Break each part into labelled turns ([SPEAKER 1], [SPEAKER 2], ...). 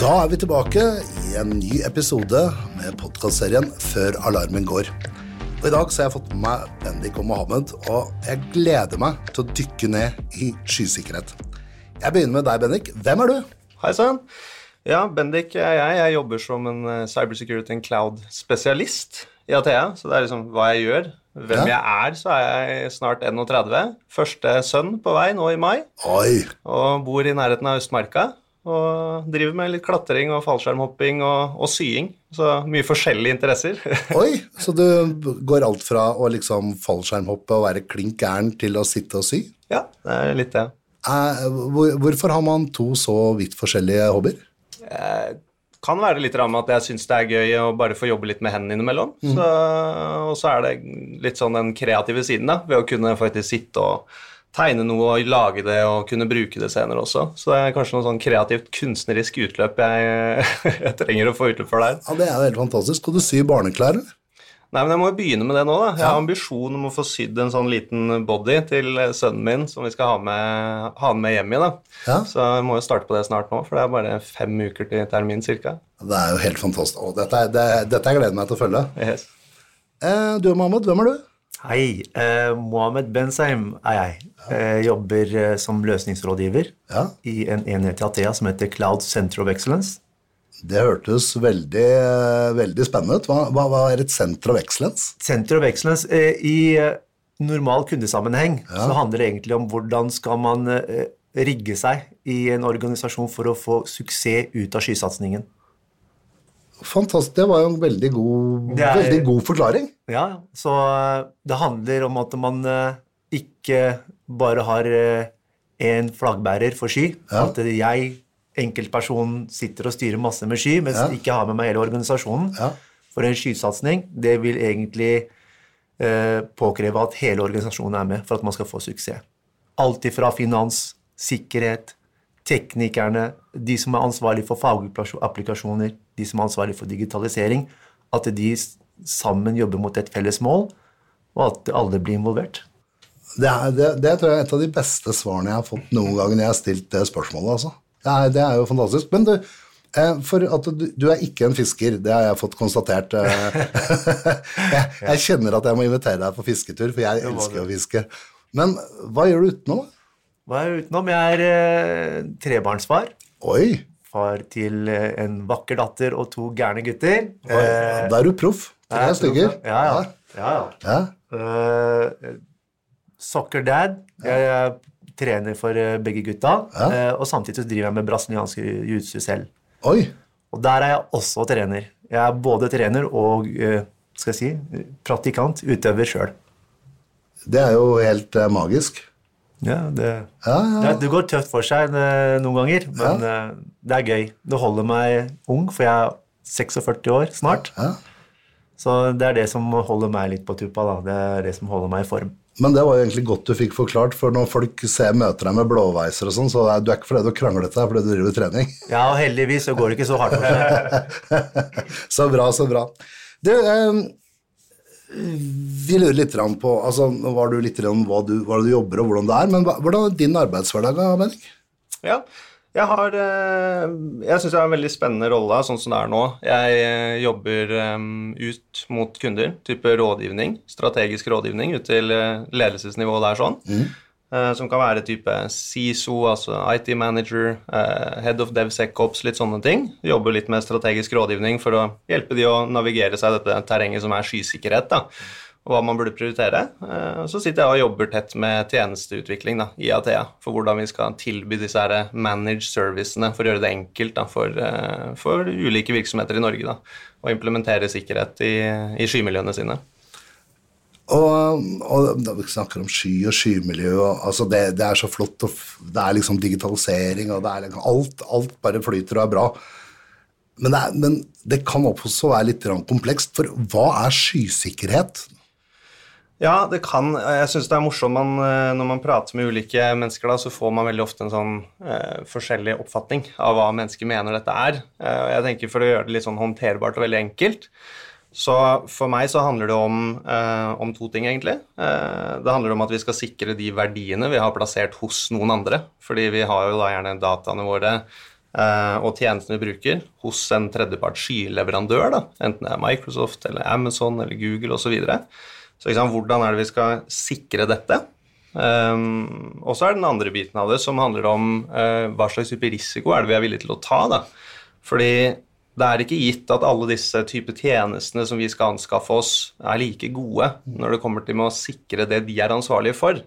[SPEAKER 1] Da er vi tilbake i en ny episode med podkastserien Før alarmen går. Og I dag så har jeg fått med meg Bendik og Mohammed, og jeg gleder meg til å dykke ned i skysikkerhet. Jeg begynner med deg, Bendik. Hvem er du?
[SPEAKER 2] Hei sann. Ja, Bendik er jeg. Jeg jobber som en eh, cybersecurity and cloud-spesialist i Athea. Så det er liksom hva jeg gjør. Hvem
[SPEAKER 1] Ja.
[SPEAKER 2] jeg er, så er jeg snart 31. Første sønn på vei nå i mai.
[SPEAKER 1] Oi,
[SPEAKER 2] Og bor i nærheten av Østmarka. Og driver med litt klatring og fallskjermhopping og, og sying. Så mye forskjellige interesser.
[SPEAKER 1] oi. Så du går alt fra å liksom fallskjermhoppe og være klink gæren til å sitte og sy?
[SPEAKER 2] ja, det er litt det.
[SPEAKER 1] Eh, hvor, hvorfor har man to så vidt forskjellige hobbyer?
[SPEAKER 2] kan være litt ramme at jeg syns det er gøy å bare få jobbe litt med hendene innimellom. Så, og så er det litt sånn den kreative siden, da, ved å kunne faktisk sitte og tegne noe og lage det og kunne bruke det senere også. Så det er kanskje noe sånn kreativt kunstnerisk utløp jeg, jeg trenger å få utløp for der.
[SPEAKER 1] Ja, Det er jo helt fantastisk. Skal du sy barneklær, eller?
[SPEAKER 2] Nei, men jeg må jo begynne med det nå, da. Jeg har ambisjon om å få sydd en sånn liten body til sønnen min som vi skal ha med, ha med hjem i, da.
[SPEAKER 1] Ja.
[SPEAKER 2] Så jeg må jo starte på det snart nå, for det er bare fem uker til termin cirka.
[SPEAKER 1] Det er jo helt fantastisk. Å, dette, det, dette jeg gleder meg til å følge.
[SPEAKER 2] Yes.
[SPEAKER 1] Eh, du, Mohammed, hvem er du?
[SPEAKER 3] Hei, eh, Mohammed Benzaim er jeg. Eh, jobber eh, som løsningsrådgiver
[SPEAKER 1] Ja.
[SPEAKER 3] i en enhet i Athea som heter Cloud Center of Excellence.
[SPEAKER 1] Det hørtes veldig, veldig spennende ut. Hva, hva, hva er et center of excellence?
[SPEAKER 3] Center of Excellence eh, I eh, normal kundesammenheng så handler det egentlig om hvordan skal man eh, rigge seg i en organisasjon for å få suksess ut av skysatsingen.
[SPEAKER 1] Fantastisk. Det var jo en veldig god,
[SPEAKER 3] er-
[SPEAKER 1] veldig god forklaring.
[SPEAKER 3] Ja, så eh, det handler om at man eh, ikke bare har eh, en flaggbærer for sky.
[SPEAKER 1] Ja.
[SPEAKER 3] At jeg, enkeltperson, sitter og styrer masse med sky, mens
[SPEAKER 1] Ja.
[SPEAKER 3] jeg ikke har med meg hele organisasjonen.
[SPEAKER 1] Ja.
[SPEAKER 3] For en skysatsing, det vil egentlig eh, påkreve at hele organisasjonen er med for at man skal få suksess. Alt ifra finans, sikkerhet, teknikerne, de som er ansvarlig for fagapplikasjoner, de som er ansvarlig for digitalisering, at de sammen jobber mot et felles mål, og at alle blir involvert.
[SPEAKER 1] Det, er, det, det tror jeg er et av de beste svarene jeg har fått noen gang når jeg har stilt det spørsmålet. Altså. Det, er, det er jo fantastisk. Men du, eh, for at du, du er ikke en fisker, det har jeg fått konstatert. eh. jeg, jeg kjenner at jeg må invitere deg på fisketur, for jeg elsker å fiske. Men hva gjør du utenom?
[SPEAKER 3] Hva er utenom? Jeg er eh, trebarnsfar.
[SPEAKER 1] Oi,
[SPEAKER 3] Far til eh, en vakker datter og to gærne gutter.
[SPEAKER 1] oi da er du proff. Tre
[SPEAKER 3] Jeg er
[SPEAKER 1] stykker.
[SPEAKER 3] proff, Ja, ja. ja, ja.
[SPEAKER 1] Ja.
[SPEAKER 3] Eh, soccer dad. Jeg er trener for eh, begge gutta.
[SPEAKER 1] Ja.
[SPEAKER 3] eh, og samtidig så driver jeg med brasiliansk jiu-jitsu selv.
[SPEAKER 1] Oi,
[SPEAKER 3] Og der er jeg også trener. Jeg er både trener og eh, skal jeg si, praktikant, utøver sjøl.
[SPEAKER 1] det er jo helt eh, magisk.
[SPEAKER 3] Ja, det, det, det går tøft for seg eh, noen ganger, men eh, det er gøy. Det holder meg ung, for jeg er 46 år snart.
[SPEAKER 1] ja.
[SPEAKER 3] Så det er det som holder meg litt på tuppa. da. Det er det som holder meg i form.
[SPEAKER 1] Men det var jo egentlig godt du fikk forklart, for når folk ser, møter deg med blåveiser og sånn, så er du er ikke fordi du kranglet deg, fordi du driver trening.
[SPEAKER 3] Ja, og heldigvis så går det ikke så hardt for seg.
[SPEAKER 1] så bra, så bra. Du, eh, vi lurer litt på altså, Nå var du litt om hva du, hva du jobber og hvordan det er, men hvordan er din arbeidshverdag, Bendik?
[SPEAKER 2] Ja, jeg har eh, Jeg syns jeg har en veldig spennende rolle sånn som det er nå. Jeg eh, jobber eh, ut mot kunder, type rådgivning, strategisk rådgivning ut til ledelsesnivået der sånn. Eh, Som kan være type CISO, altså IT manager, eh, head of DevSecOps, litt sånne ting. Jobber litt med strategisk rådgivning for å hjelpe de å navigere seg i dette terrenget som er skysikkerhet. da og hva man burde prioritere. Eh, Så sitter jeg og jobber tett med tjenesteutvikling da, i Athea for hvordan vi skal tilby disse her managed servicene for å gjøre det enkelt da, for, eh, for ulike virksomheter i Norge da, å implementere sikkerhet i, i skymiljøene sine.
[SPEAKER 1] Og, og vi snakker om sky og skymiljø, og, altså det, det er så flott, og det er liksom digitalisering, og liksom, alt, alt bare flyter og er bra. Men det, er, men det kan også være litt komplekst, for hva er skysikkerhet?
[SPEAKER 2] Ja, det kan. Jeg syns det er morsomt man, eh, når man prater med ulike mennesker, da, så får man veldig ofte en sånn eh, forskjellig oppfatning av hva mennesker mener dette er. Eh, jeg tenker For å gjøre det litt sånn håndterbart og veldig enkelt, så for meg så handler det om, eh, om to ting, egentlig. Eh, det handler om at vi skal sikre de verdiene vi har plassert hos noen andre. Fordi vi har jo da gjerne dataene våre eh, og tjenestene vi bruker, hos en tredjepart skyleverandør, da, enten det er Microsoft eller Amazon eller Google osv. Så, videre. så liksom, hvordan er det vi skal sikre dette? Um, og så er det den andre biten av det som handler om uh, hva slags type risiko er det vi er villige til å ta. da. Fordi det er ikke gitt at alle disse typer tjenestene som vi skal anskaffe oss, er like gode når det kommer til med å sikre det de er ansvarlige for.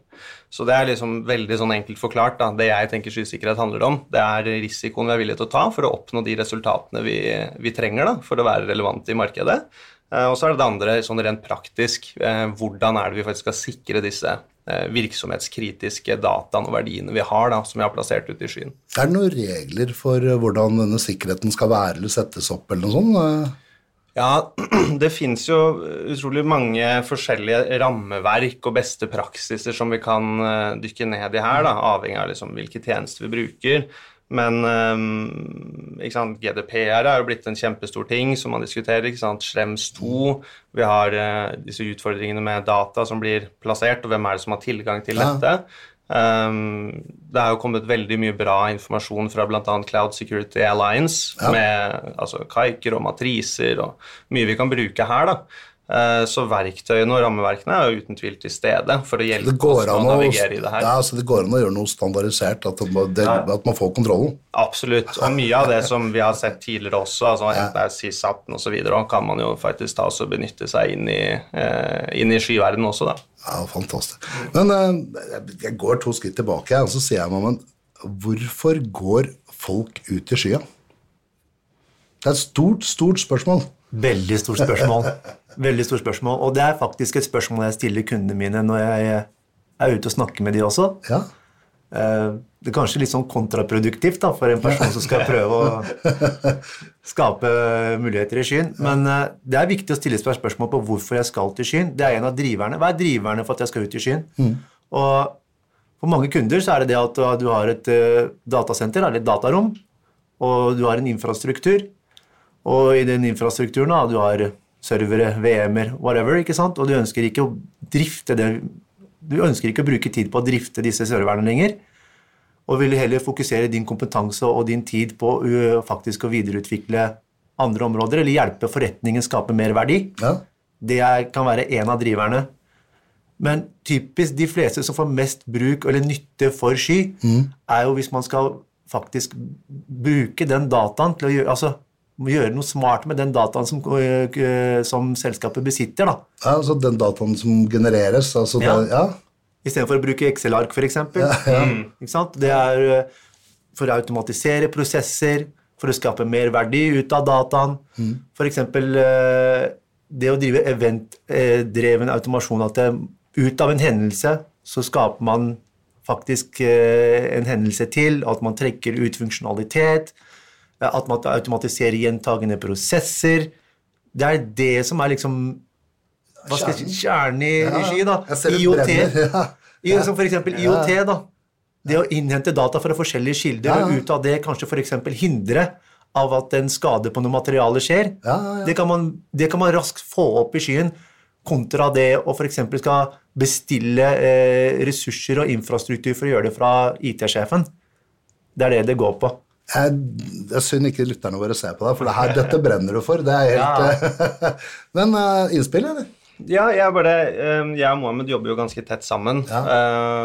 [SPEAKER 2] Så det er liksom veldig sånn enkelt forklart. Da. Det jeg tenker skysikkerhet handler om, det er risikoen vi er villige til å ta for å oppnå de resultatene vi, vi trenger da, for å være relevante i markedet. Eh, og så er det det andre sånn rent praktisk. Eh, hvordan er det vi faktisk skal sikre disse virksomhetskritiske dataene og verdiene vi har, da, som vi har plassert ute i skyen.
[SPEAKER 1] Er det noen regler for eh, hvordan denne sikkerheten skal være eller settes opp, eller noe sånt? Eh?
[SPEAKER 2] Ja, det fins jo utrolig mange forskjellige rammeverk og beste praksiser som vi kan dykke ned i her, da, avhengig av liksom hvilke tjenester vi bruker. Men um, GDPR er jo blitt en kjempestor ting som man diskuterer. ikke sant? Schrems 2. Vi har uh, disse utfordringene med data som blir plassert, og hvem er det som har tilgang til ja. dette. Um, det er jo kommet veldig mye bra informasjon fra bl.a. Cloud Security Alliance, ja. med altså, kaiker og matriser og mye vi kan bruke her. da. Eh, så verktøyene og rammeverkene er jo uten tvil til stede for å hjelpe oss å navigere i det her.
[SPEAKER 1] Ja, så Det går an å gjøre noe standardisert, at, det, at, man får kontrollen?
[SPEAKER 2] Absolutt. Og mye av det som vi har sett tidligere også, altså enten det er SIS-18 osv., kan man jo faktisk ta og benytte seg inn i, eh, inn i skyverdenen også, da.
[SPEAKER 1] Ja, fantastisk. Men eh, jeg går to skritt tilbake, og så sier jeg meg, men hvorfor går folk ut i skya? Det er et stort, stort spørsmål.
[SPEAKER 3] Veldig stort spørsmål. Veldig stort spørsmål. Og det er faktisk et spørsmål jeg stiller kundene mine når jeg er ute og snakker med de også.
[SPEAKER 1] Ja.
[SPEAKER 3] Eh, det er kanskje litt sånn kontraproduktivt da, for en person som skal prøve å skape muligheter i skyen. Men eh, det er viktig å stille spørsmål på hvorfor jeg skal til skyen. Det er en av driverne. Hva er driverne for at jeg skal ut i skyen? Mm. Og for mange kunder så er det det at du har et eh, datasenter, eller et datarom, og du har en infrastruktur. Og i den infrastrukturen da, du har servere, VM-er, whatever, ikke sant? og du ønsker ikke å drifte det Du ønsker ikke å bruke tid på å drifte disse serverne lenger, og vil heller fokusere din kompetanse og din tid på uh, faktisk å videreutvikle andre områder, eller hjelpe forretningen skape mer verdi.
[SPEAKER 1] Ja.
[SPEAKER 3] Det er, kan være en av driverne. Men typisk de fleste som får mest bruk eller nytte for sky, mm. er jo hvis man skal faktisk bruke den dataen til å gjøre altså må gjøre noe smart med den dataen som, eh, som selskapet besitter. Da.
[SPEAKER 1] Ja, altså Den dataen som genereres? Altså ja. Det, ja.
[SPEAKER 3] Istedenfor å bruke Excel-ark, f.eks. Ja, ja. mm. Det er eh, for å automatisere prosesser, for å skape mer verdi ut av dataen. Mm. F.eks. Eh, det å drive eventdreven automasjon. At det, ut av en hendelse så skaper man faktisk en hendelse til, at man trekker ut funksjonalitet at man automatiserer gjentagende prosesser. Det er det som er liksom hva skal jeg si, kjernen i, ja, regi. da. IOT. Ja. Som f.eks. IOT. da. Det å innhente data fra forskjellige kilder og ut av det kanskje f.eks. hindre av at en skade på noe materiale skjer. Det kan, man, det, kan man, raskt få opp i skyen, kontra det å f.eks. skal bestille eh, ressurser og infrastruktur for å gjøre det fra IT-sjefen. Det er det det går på.
[SPEAKER 1] Jeg, det er synd ikke lytterne våre ser på deg, for det her, dette brenner du for. Det er helt ja. Men uh, innspill, eller?
[SPEAKER 2] Ja, jeg, bare, jeg og Mohammed jobber jo ganske tett sammen. Ja.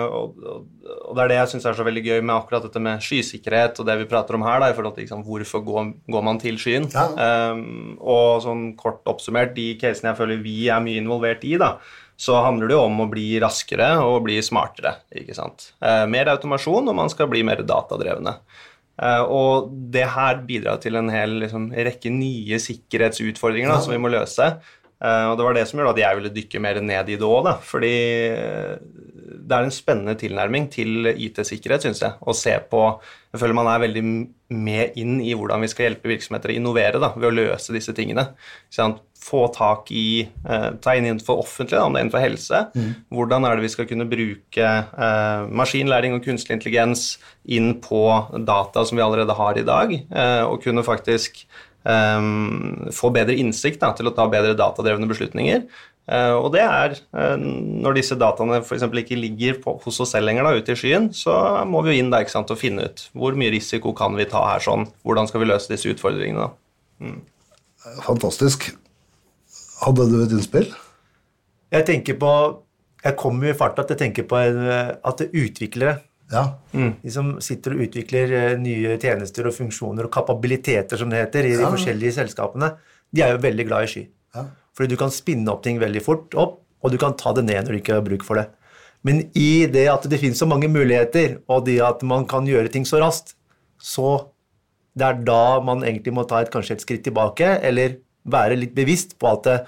[SPEAKER 2] Og, og, og, det er det jeg syns er så veldig gøy med akkurat dette med skysikkerhet og det vi prater om her, da, i forhold til liksom, hvorfor går, går, man til skyen. Ja. Um, og sånn kort oppsummert, de casene jeg føler vi er mye involvert i, da, så handler det jo om å bli raskere og bli smartere. ikke sant? Uh, mer automasjon, og man skal bli mer datadrevne. Uh, og det her bidrar til en hel liksom, rekke nye sikkerhetsutfordringer da, som vi må løse. Uh, og det var det som gjorde at jeg ville dykke mer ned i det òg, fordi uh, det er en spennende tilnærming til IT-sikkerhet, syns jeg. Å se på Jeg føler man er veldig med inn i hvordan vi skal hjelpe virksomheter å innovere da, ved å løse disse tingene. Få tak i eh, Ta inn innenfor offentlig, da, om det er innenfor helse. Mm. Hvordan er det vi skal kunne bruke eh, maskinlæring og kunstig intelligens inn på data som vi allerede har i dag, eh, og kunne faktisk Um, få bedre innsikt da, til å ta bedre datadrevne beslutninger. Eh, og det er eh, når disse dataene f.eks. ikke ligger på, hos oss selv lenger, da, ute i skyen, så må vi jo inn der ikke sant, og finne ut hvor mye risiko kan vi ta her sånn, hvordan skal vi løse disse utfordringene. da.
[SPEAKER 1] Fantastisk. Hadde du et innspill?
[SPEAKER 3] Jeg tenker på Jeg kommer jo i farta at jeg tenker på eh, at det utviklere
[SPEAKER 1] Ja.
[SPEAKER 3] De som sitter og utvikler nye tjenester og funksjoner og kapabiliteter, som det heter, i de
[SPEAKER 1] Ja.
[SPEAKER 3] forskjellige selskapene, de er jo veldig glad i sky.
[SPEAKER 1] Ja.
[SPEAKER 3] Fordi du kan spinne opp ting veldig fort opp, og du kan ta det ned når du ikke har bruk for det. Men i det at det finnes så mange muligheter, og det at man kan gjøre ting så raskt, så det er da man egentlig må ta et, kanskje et skritt tilbake, eller være litt bevisst på at det,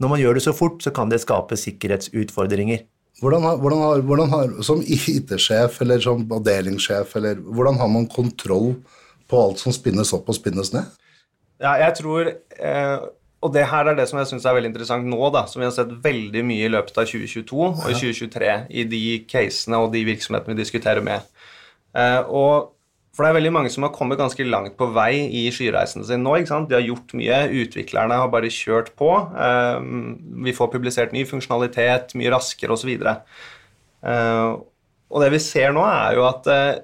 [SPEAKER 3] når man gjør det så fort, så kan det skape sikkerhetsutfordringer.
[SPEAKER 1] Hvordan har, hvordan har, hvordan har, som IT-sjef eller som avdelingssjef, eller hvordan har man kontroll på alt som spinnes opp og spinnes ned?
[SPEAKER 2] Ja, jeg tror eh, Og det her er det som jeg syns er veldig interessant nå, da, som vi har sett veldig mye i løpet av 2022 og i 2023 i de casene og de virksomhetene vi diskuterer med. Eh, og for det er veldig mange som har kommet ganske langt på vei i skyreisen sin nå. ikke sant? De har gjort mye, utviklerne har bare kjørt på. Eh, vi får publisert ny funksjonalitet mye raskere osv. Uh, og det vi ser nå, er jo at eh,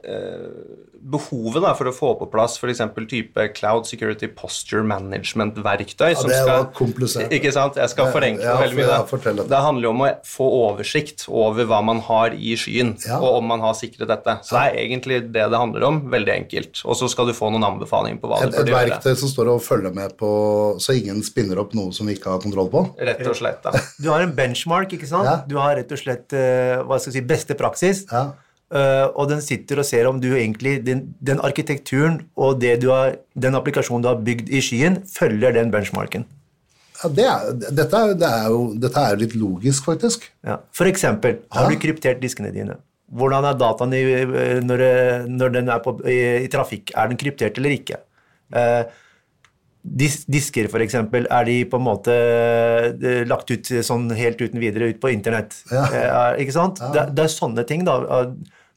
[SPEAKER 2] behovet da, for å få på plass f.eks. type Cloud Security Posture Management-verktøy
[SPEAKER 1] Ja, det var komplisert.
[SPEAKER 2] Ikke sant? Jeg skal
[SPEAKER 1] Ja,
[SPEAKER 2] forenkle
[SPEAKER 1] ja,
[SPEAKER 2] veldig mye.
[SPEAKER 1] ja, det.
[SPEAKER 2] Det handler jo om å få oversikt over hva man har i skyen,
[SPEAKER 1] Ja.
[SPEAKER 2] og om man har sikret dette. Så det er egentlig det det handler om. Veldig enkelt. Og så skal du få noen anbefalinger på hva
[SPEAKER 1] Et,
[SPEAKER 2] du bør gjøre.
[SPEAKER 1] Et verktøy som står og følger med på så ingen spinner opp noe som vi ikke har kontroll på?
[SPEAKER 2] Rett og slett. da.
[SPEAKER 3] Du har en benchmark, ikke sant?
[SPEAKER 1] Ja.
[SPEAKER 3] Du har rett og slett eh, hva skal jeg si, beste praksis.
[SPEAKER 1] Ja.
[SPEAKER 3] Eh, og den sitter og ser om du egentlig den, den arkitekturen og det du har, den applikasjonen du har bygd i skyen, følger den benchmarken.
[SPEAKER 1] Ja, det er, dette, det er jo, dette er jo litt logisk, faktisk.
[SPEAKER 3] Ja. For eksempel, har du kryptert diskene dine? Hvordan er dataen i, eh, når, når den er på, i, i trafikk? Er den kryptert eller ikke? Eh, dis, disker, for eksempel, er de på en måte eh, lagt ut sånn helt uten videre ut på internett?
[SPEAKER 1] Ja.
[SPEAKER 3] Eh, ikke sant? Det, det er sånne ting, da.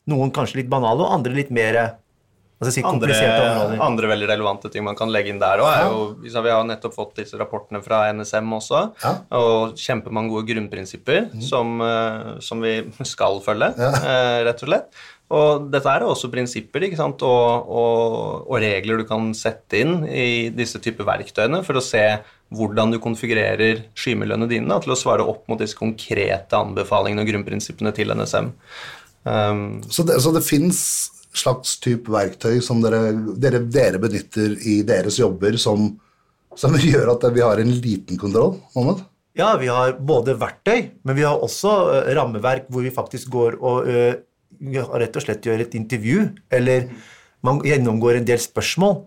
[SPEAKER 3] Eh, Noen kanskje litt banale, og andre litt mer altså hva si,
[SPEAKER 2] Andre, andre veldig relevante ting man kan legge inn der òg, jo Vi har nettopp fått disse rapportene fra NSM også,
[SPEAKER 1] Ja.
[SPEAKER 2] og kjempemange gode grunnprinsipper som, eh, som vi skal følge, ja. rett og slett. Og dette er også prinsipper ikke sant? Og, og, og regler du kan sette inn i disse typer verktøyene for å se hvordan du konfigurerer skymiljøene dine da, til å svare opp mot disse konkrete anbefalingene og grunnprinsippene til NSM. Um,
[SPEAKER 1] Så det, så det fins slags type verktøy som dere, dere, dere benytter i deres jobber som, som gjør at vi har en liten kontroll? Mohammed?
[SPEAKER 3] Ja, vi har både verktøy, men vi har også uh, rammeverk hvor vi faktisk går og uh, rett og slett gjør et intervju, eller man gjennomgår en del spørsmål.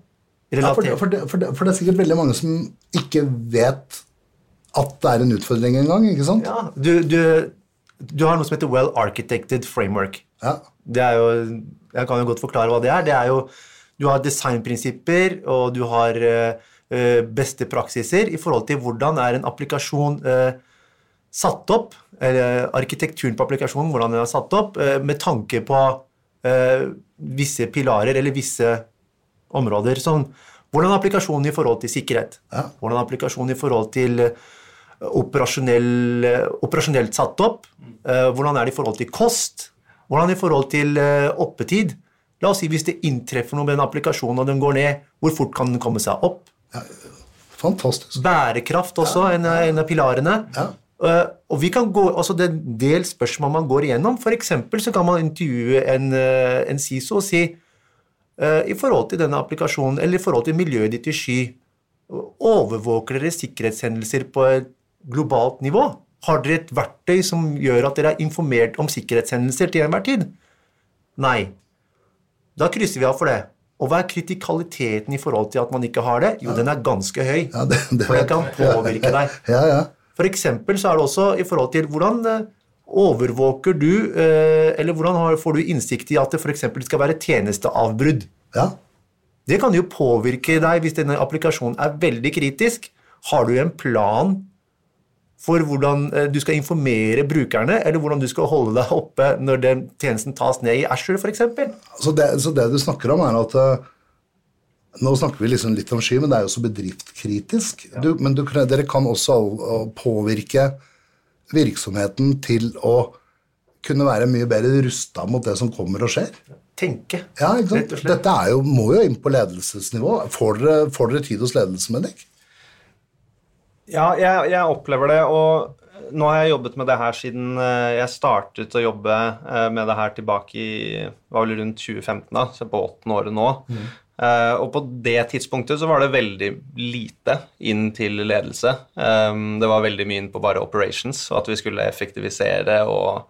[SPEAKER 1] Ja, for, det, for, det, for, det, for det er sikkert veldig mange som ikke vet at det er en utfordring engang, ikke sant?
[SPEAKER 3] Ja, du, du, du har noe som heter Well Architected Framework.
[SPEAKER 1] Ja.
[SPEAKER 3] Det jo, Jeg kan jo godt forklare hva det er. Det er jo, Du har designprinsipper, og du har eh, beste praksiser i forhold til hvordan er en applikasjon uh, satt opp, eller arkitekturen på applikasjonen, hvordan den er satt opp, uh, med tanke på visse pilarer eller visse områder. Sånn, hvordan er applikasjonen i forhold til sikkerhet?
[SPEAKER 1] Ja.
[SPEAKER 3] Hvordan er applikasjonen i forhold til operasjonell, eh, operasjonelt satt opp? Eh, hvordan er det i forhold til kost? Hvordan er det i forhold til eh, oppetid? La oss si hvis det inntreffer noe med en applikasjon og den går ned, hvor fort kan den komme seg opp?
[SPEAKER 1] Fantastisk.
[SPEAKER 3] Bærekraft også, en, av- en av pilarene.
[SPEAKER 1] Ja.
[SPEAKER 3] Eh, og vi kan gå, altså Det er en del spørsmål man går igjennom. For eksempel så kan man intervjue en, en CISO og si uh, i forhold til denne applikasjonen, eller i forhold til miljøet ditt i sky, overvåker dere sikkerhetshendelser på et globalt nivå? Har dere et verktøy som gjør at dere er informert om sikkerhetshendelser til enhver tid? Nei. Da krysser vi av for det. Og hva er kritikaliteten i forhold til at man ikke har det? Jo, den er ganske høy.
[SPEAKER 1] Ja, det, det
[SPEAKER 3] For det kan påvirke deg.
[SPEAKER 1] Ja, ja.
[SPEAKER 3] For eksempel så er det også i forhold til hvordan eh, overvåker du, eh, eller hvordan får du innsikt i at det f.eks. skal være tjenesteavbrudd.
[SPEAKER 1] ja.
[SPEAKER 3] Det kan jo påvirke deg hvis denne applikasjonen er veldig kritisk. Har du en plan for hvordan eh, du skal informere brukerne, eller hvordan du skal holde deg oppe når den tjenesten tas ned i Azure, f.eks.?
[SPEAKER 1] Så det, så det du snakker om, er at eh, Nå snakker vi liksom litt om sky, men det er jo så bedriftskritisk. Du, men du, dere kan også påvirke virksomheten til å kunne være mye bedre rusta mot det som kommer og skjer?
[SPEAKER 3] Tenke,
[SPEAKER 1] Ja,
[SPEAKER 3] rett og slett.
[SPEAKER 1] Dette er jo, må jo inn på ledelsesnivå. Får dere, får dere tid hos ledelsen deg?
[SPEAKER 2] Ja, jeg, jeg opplever det, og nå har jeg jobbet med det her siden eh, jeg startet å jobbe eh, med det her tilbake i var vel rundt 2015, da, så på åttende året nå. Eh, og på det tidspunktet så var det veldig lite inn til ledelse. Um, det var veldig mye inn på bare operations, og at vi skulle effektivisere og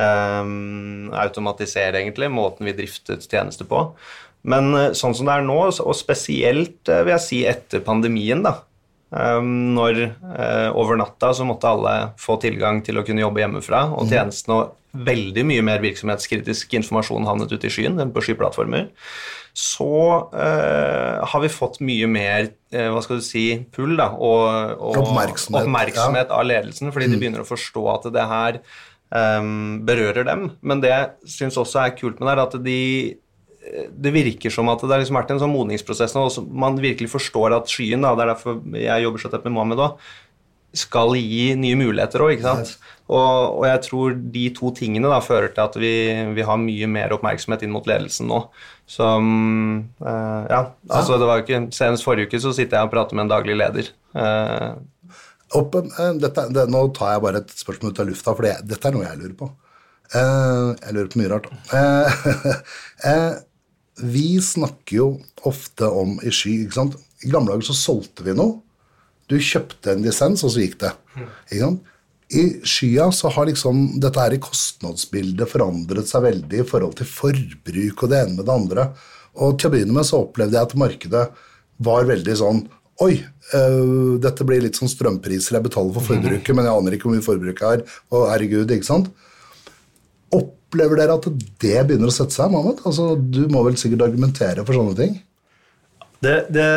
[SPEAKER 2] um, automatisere egentlig måten vi driftet tjenester på. Men sånn som det er nå, og spesielt vil jeg si etter pandemien, da, når eh, over natta så måtte alle få tilgang til å kunne jobbe hjemmefra, og tjenesten og veldig mye mer virksomhetskritisk informasjon havnet ute i skyen enn på skyplattformer, så eh, har vi fått mye mer eh, hva skal du si, pull da, og, og
[SPEAKER 1] Oppmerksomhet,
[SPEAKER 2] oppmerksomhet av ledelsen, fordi de begynner å forstå at det her um, berører dem. Men det jeg syns også er kult med det, er at de det virker som at det har liksom vært en sånn modningsprosess nå, og man virkelig forstår at skyen, da, det er derfor jeg jobber så tett med Mohammed òg, skal gi nye muligheter òg, sant. Og, og jeg tror de to tingene da fører til at vi, vi har mye mer oppmerksomhet inn mot ledelsen nå. Så mm, eh, ja, altså det var jo ikke Senest forrige uke så sitter jeg og prater med en daglig leder. Uh,
[SPEAKER 1] Opp, eh, dette, det, nå tar jeg bare et spørsmål ut av lufta, for dette er noe jeg lurer på. Uh, jeg lurer på mye rart. Uh, eh, vi snakker jo ofte om i sky, ikke sant. I gamle dager så solgte vi noe. Du kjøpte en lisens, og så gikk det. Ikke sant? I skya så har liksom dette her i kostnadsbildet forandret seg veldig i forhold til forbruk og det ene med det andre. Og til å begynne med så opplevde jeg at markedet var veldig sånn Oi, øh, dette blir litt sånn strømpriser jeg betaler for forbruket, men jeg aner ikke hvor mye forbruk er. Og herregud, ikke sant? Opplever dere at det begynner å sette seg, Mohammed? Altså, du må vel sikkert argumentere for sånne ting?
[SPEAKER 3] Det, det,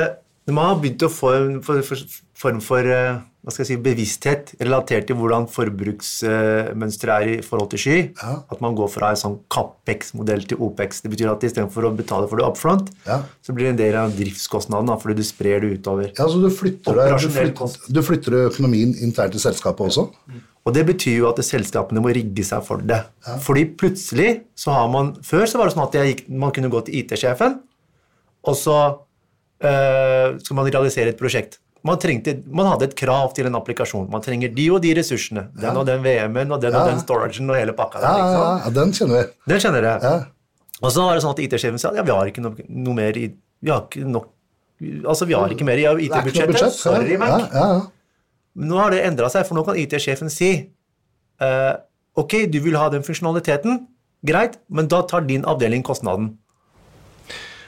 [SPEAKER 3] man har begynt å få en for, for, form for eh, si, bevissthet relatert til hvordan forbruksmønsteret er i forhold til sky.
[SPEAKER 1] Ja.
[SPEAKER 3] At man går fra en sånn Capex-modell til Opex. Det betyr at istedenfor å betale for det upfront,
[SPEAKER 1] Ja.
[SPEAKER 3] så blir det en del av driftskostnaden fordi du sprer det utover.
[SPEAKER 1] Ja, så du flytter, deg, du, flytter, du flytter økonomien internt i selskapet også?
[SPEAKER 3] Og det betyr jo at selskapene må rigge seg for det. Fordi plutselig så har man Før så var det sånn at gikk, man kunne gå til IT-sjefen, og så skal man realisere et prosjekt. Man, trengte, man hadde et krav til en applikasjon. Man trenger de og de ressursene. Den og den VM-en og den og
[SPEAKER 1] Ja.
[SPEAKER 3] den storagen og hele pakka.
[SPEAKER 1] Ja,
[SPEAKER 3] der,
[SPEAKER 1] ja, ja, den kjenner vi.
[SPEAKER 3] Den kjenner jeg.
[SPEAKER 1] Ja.
[SPEAKER 3] Og så var det sånn at IT-sjefen sa ja, vi har ikke noe, noe mer i Vi har ikke nok Altså, vi har ikke mer i IT-budsjettet.
[SPEAKER 1] budsjett.
[SPEAKER 3] Sorry, Mac.
[SPEAKER 1] ja, ja, ja.
[SPEAKER 3] Nå har det endra seg, for nå kan IT-sjefen si uh, Ok, du vil ha den funksjonaliteten. Greit, men da tar din avdeling kostnaden.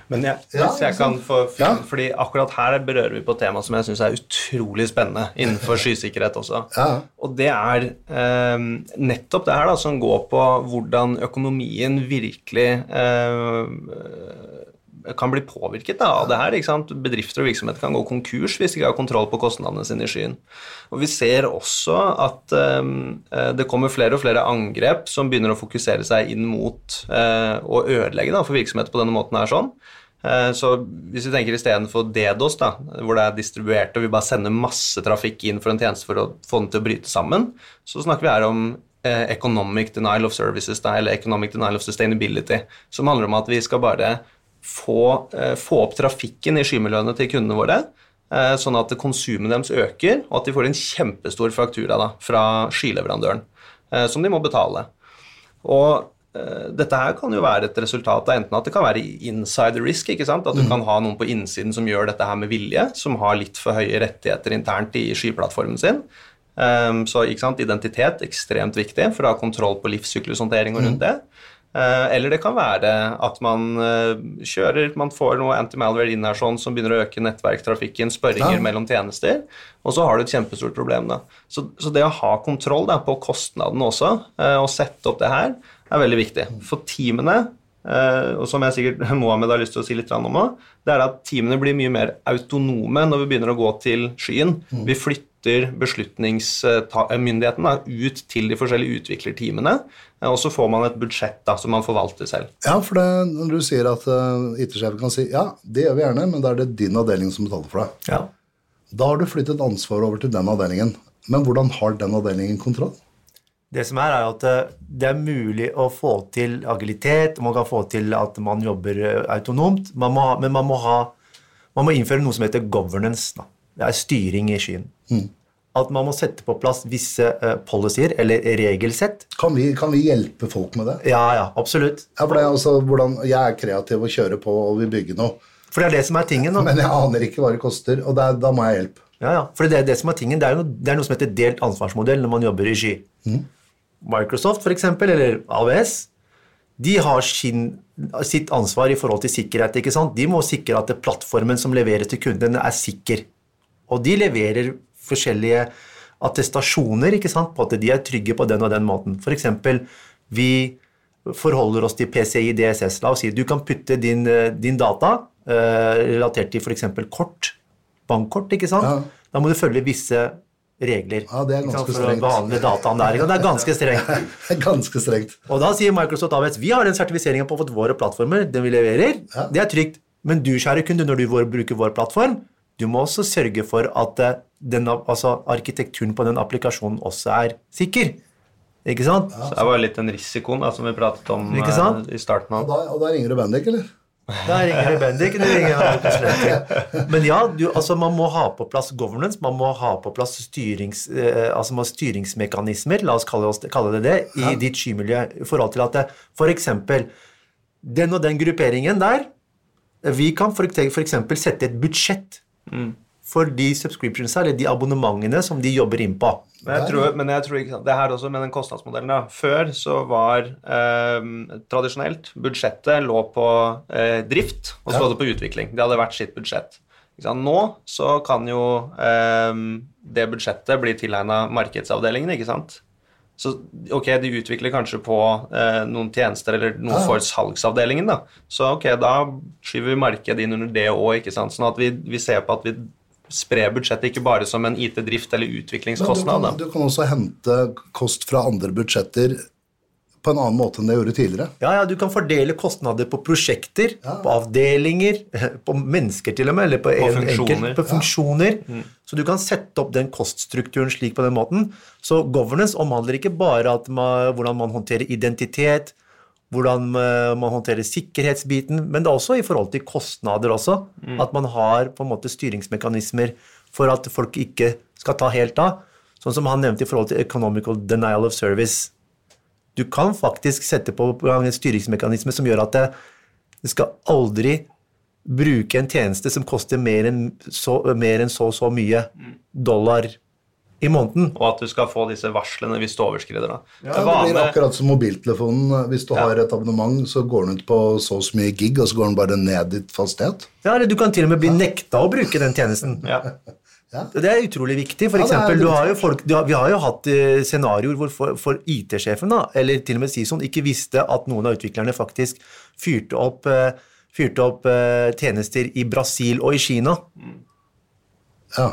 [SPEAKER 2] Men jeg,
[SPEAKER 1] Ja,
[SPEAKER 2] hvis jeg kan få
[SPEAKER 1] Ja.
[SPEAKER 2] fordi akkurat her berører vi på tema som jeg syns er utrolig spennende innenfor skysikkerhet også.
[SPEAKER 1] Ja.
[SPEAKER 2] Og det er eh, nettopp det her da, som går på hvordan økonomien virkelig eh, kan bli påvirket da, av det her. ikke sant? Bedrifter og virksomheter kan gå konkurs hvis de ikke har kontroll på kostnadene sine i skyen. Og Vi ser også at um, det kommer flere og flere angrep som begynner å fokusere seg inn mot uh, å ødelegge da, for virksomheter på denne måten. her sånn. Eh, Så hvis vi tenker istedenfor DDoS, da, hvor det er distribuert og vi bare sender masse trafikk inn for en tjeneste for å få den til å bryte sammen, så snakker vi her om economic denial of services, eller economic denial of sustainability, som handler om at vi skal bare få, eh, få opp trafikken i skymiljøene til kundene våre, eh, sånn at konsumet deres øker, og at de får en kjempestor faktura da, fra skyleverandøren, eh, som de må betale. Og dette her kan jo være et resultat av enten at det kan være inside risk, ikke sant? at du kan ha noen på innsiden som gjør dette her med vilje, som har litt for høye rettigheter internt i skyplattformen sin. Um, så ikke sant? identitet ekstremt viktig for å ha kontroll på livssyklushåndtering og rundt det. Eh, eller det kan være at man eh, kjører, man får noe anti-malware inn her sånn som begynner å øke nettverktrafikken, spørringer
[SPEAKER 1] Ja.
[SPEAKER 2] mellom tjenester, og så har du et kjempestort problem. da. Så, så det å ha kontroll da, på kostnaden også, eh, og sette opp det her, er veldig viktig. For teamene, og som jeg sikkert Mohammed har lyst til å si litt om òg, det er at teamene blir mye mer autonome når vi begynner å gå til skyen. Vi flytter beslutningsmyndigheten ut til de forskjellige utviklerteamene, eh, og så får man et budsjett da, som man forvalter selv.
[SPEAKER 1] Ja, for det, når du sier at uh, IT-sjefen kan si ja, det gjør vi gjerne, men da er det din avdeling som betaler for det.
[SPEAKER 3] Ja.
[SPEAKER 1] Da har du flyttet ansvaret over til den avdelingen. Men hvordan har den avdelingen kontroll?
[SPEAKER 3] Det som er, er at eh, det er mulig å få til agilitet, man kan få til at man jobber autonomt, man må ha, men man må, ha, man må innføre noe som heter governance. Da. Det er styring i skyen. At man må sette på plass visse uh, policyer, eller regelsett.
[SPEAKER 1] Kan vi, kan vi hjelpe folk med det?
[SPEAKER 3] Ja, ja, absolutt.
[SPEAKER 1] Ja, for det er altså hvordan, Jeg er kreativ og kjører på og vil bygge noe,
[SPEAKER 3] For det er det som er tingen. Da.
[SPEAKER 1] men jeg aner ikke hva det koster, og det da må jeg ha hjelp.
[SPEAKER 3] Ja, ja. For det er det som er tingen. Det er, noe, det er noe som heter delt ansvarsmodell når man jobber i sky. Microsoft, for eksempel, eller AWS, de har sin, sitt ansvar i forhold til sikkerhet. ikke sant? De må sikre at plattformen som leveres til kundene, er sikker. Og de leverer forskjellige attestasjoner ikke sant? på at de er trygge på den og den måten. For eksempel, vi forholder oss til PCI DSS. La oss si du kan putte din, eh, din data eh, relatert til f.eks. kort, bankkort, ikke sant?
[SPEAKER 1] Ja.
[SPEAKER 3] Da må du følge visse regler
[SPEAKER 1] Ja, det er
[SPEAKER 3] ganske sant, for å behandle dataen der. Det er ganske strengt.
[SPEAKER 1] Ganske strengt.
[SPEAKER 3] Og da sier Microsoft AWS vi har den sertifiseringen på våre plattformer, den vi leverer.
[SPEAKER 1] Ja.
[SPEAKER 3] Det er trygt. Men du, kjære kunde, når du bruker vår plattform, du må også sørge for at eh, den, altså, arkitekturen på den applikasjonen også er sikker. Ikke sant?
[SPEAKER 2] Så det var litt den risikoen da, som vi pratet om
[SPEAKER 3] Ikke sant?
[SPEAKER 2] eh, i starten.
[SPEAKER 1] Og
[SPEAKER 2] av.
[SPEAKER 1] da, og da ringer du Bendik, eller?
[SPEAKER 3] Da ringer det Bendik, du ringer en. Men ja, du, altså, man må ha på plass governance, man må ha på plass styrings, eh, altså, styringsmekanismer, la oss kalle, oss, kalle det det, i ditt skymiljø. I forhold til at det, for eksempel den og den grupperingen der, vi kan f.eks. for eksempel sette et budsjett for de subscriptions, eller de abonnementene som de jobber inn på.
[SPEAKER 2] Men jeg tror, men jeg tror ikke sant, det her også med den kostnadsmodellen da. Før så var eh, tradisjonelt budsjettet lå på eh, drift, og så
[SPEAKER 1] Ja.
[SPEAKER 2] lå det på utvikling. Det hadde vært sitt budsjett. Ikke sant? Nå så kan jo eh, det budsjettet bli tilegna markedsavdelingen, ikke sant. Så ok, de utvikler kanskje på eh, noen tjenester eller noe for salgsavdelingen, da. Så ok, da skyver vi markedet inn under det òg, ikke sant. Sånn at vi, vi ser på at vi sprer budsjettet ikke bare som en IT-drift eller
[SPEAKER 1] Men du
[SPEAKER 2] utviklingskostnad.
[SPEAKER 1] kan, du kan også hente kost fra andre budsjetter på en annen måte enn det gjorde tidligere.
[SPEAKER 3] Ja, ja, du kan fordele kostnader på prosjekter, på avdelinger, på mennesker til og med, eller på, en
[SPEAKER 2] funksjoner.
[SPEAKER 3] enkelt, på funksjoner. Så du kan sette opp den koststrukturen slik på den måten. Så governance omhandler ikke bare at man, hvordan man håndterer identitet, hvordan eh, man håndterer sikkerhetsbiten, men det er også i forhold til kostnader også. At man har på en måte styringsmekanismer for at folk ikke skal ta helt av. Sånn som han nevnte i forhold til economical denial of service. Du kan faktisk sette på en styringsmekanisme som gjør at det, det skal aldri bruke en tjeneste som koster mer enn så, mer enn så, så mye dollar i måneden.
[SPEAKER 2] Og at du skal få disse varslene hvis du overskrider. da.
[SPEAKER 1] Ja, det blir akkurat som mobiltelefonen. Hvis du har et abonnement, så går den ut på så og så mye gig, og så går den bare ned i fastighet.
[SPEAKER 3] Ja, eller du kan til og med bli nekta å bruke den tjenesten.
[SPEAKER 2] ja.
[SPEAKER 3] Det er utrolig viktig. For
[SPEAKER 1] Ja,
[SPEAKER 3] eksempel, du har jo folk, du har, vi har jo hatt eh, scenarioer hvor for, for IT-sjefen, eller til og med Sison, ikke visste at noen av utviklerne faktisk fyrte opp, eh, fyrte opp eh, tjenester i Brasil og i Kina.
[SPEAKER 1] Ja.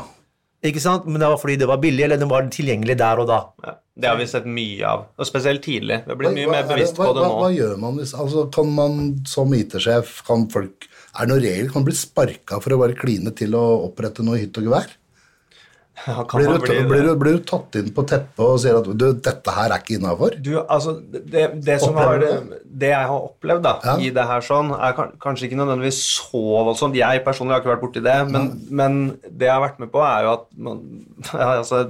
[SPEAKER 3] Ikke sant? Men det var fordi det var billig, eller det var tilgjengelig der og da.
[SPEAKER 2] ja. Det har vi sett mye av, og spesielt tidlig. Vi har blitt mye
[SPEAKER 1] Hva-
[SPEAKER 2] mer
[SPEAKER 1] er
[SPEAKER 2] bevisst på det nå.
[SPEAKER 1] hva gjør man hvis altså, Kan man som IT-sjef kan folk, Er det noen regler? Kan man bli sparka for å bare kline til å opprette noe hytt og gevær?
[SPEAKER 2] Ja,
[SPEAKER 1] Blir du,
[SPEAKER 2] bli det?
[SPEAKER 1] blir, du, blir du tatt inn på teppet og sier at du, dette her er ikke innafor?
[SPEAKER 2] Altså, det, det, som har, det jeg har opplevd da,
[SPEAKER 1] Ja.
[SPEAKER 2] i det her sånn, er kanskje ikke nødvendigvis så voldsomt. Jeg personlig har ikke vært borti det, men, men det jeg har vært med på, er jo at man, altså,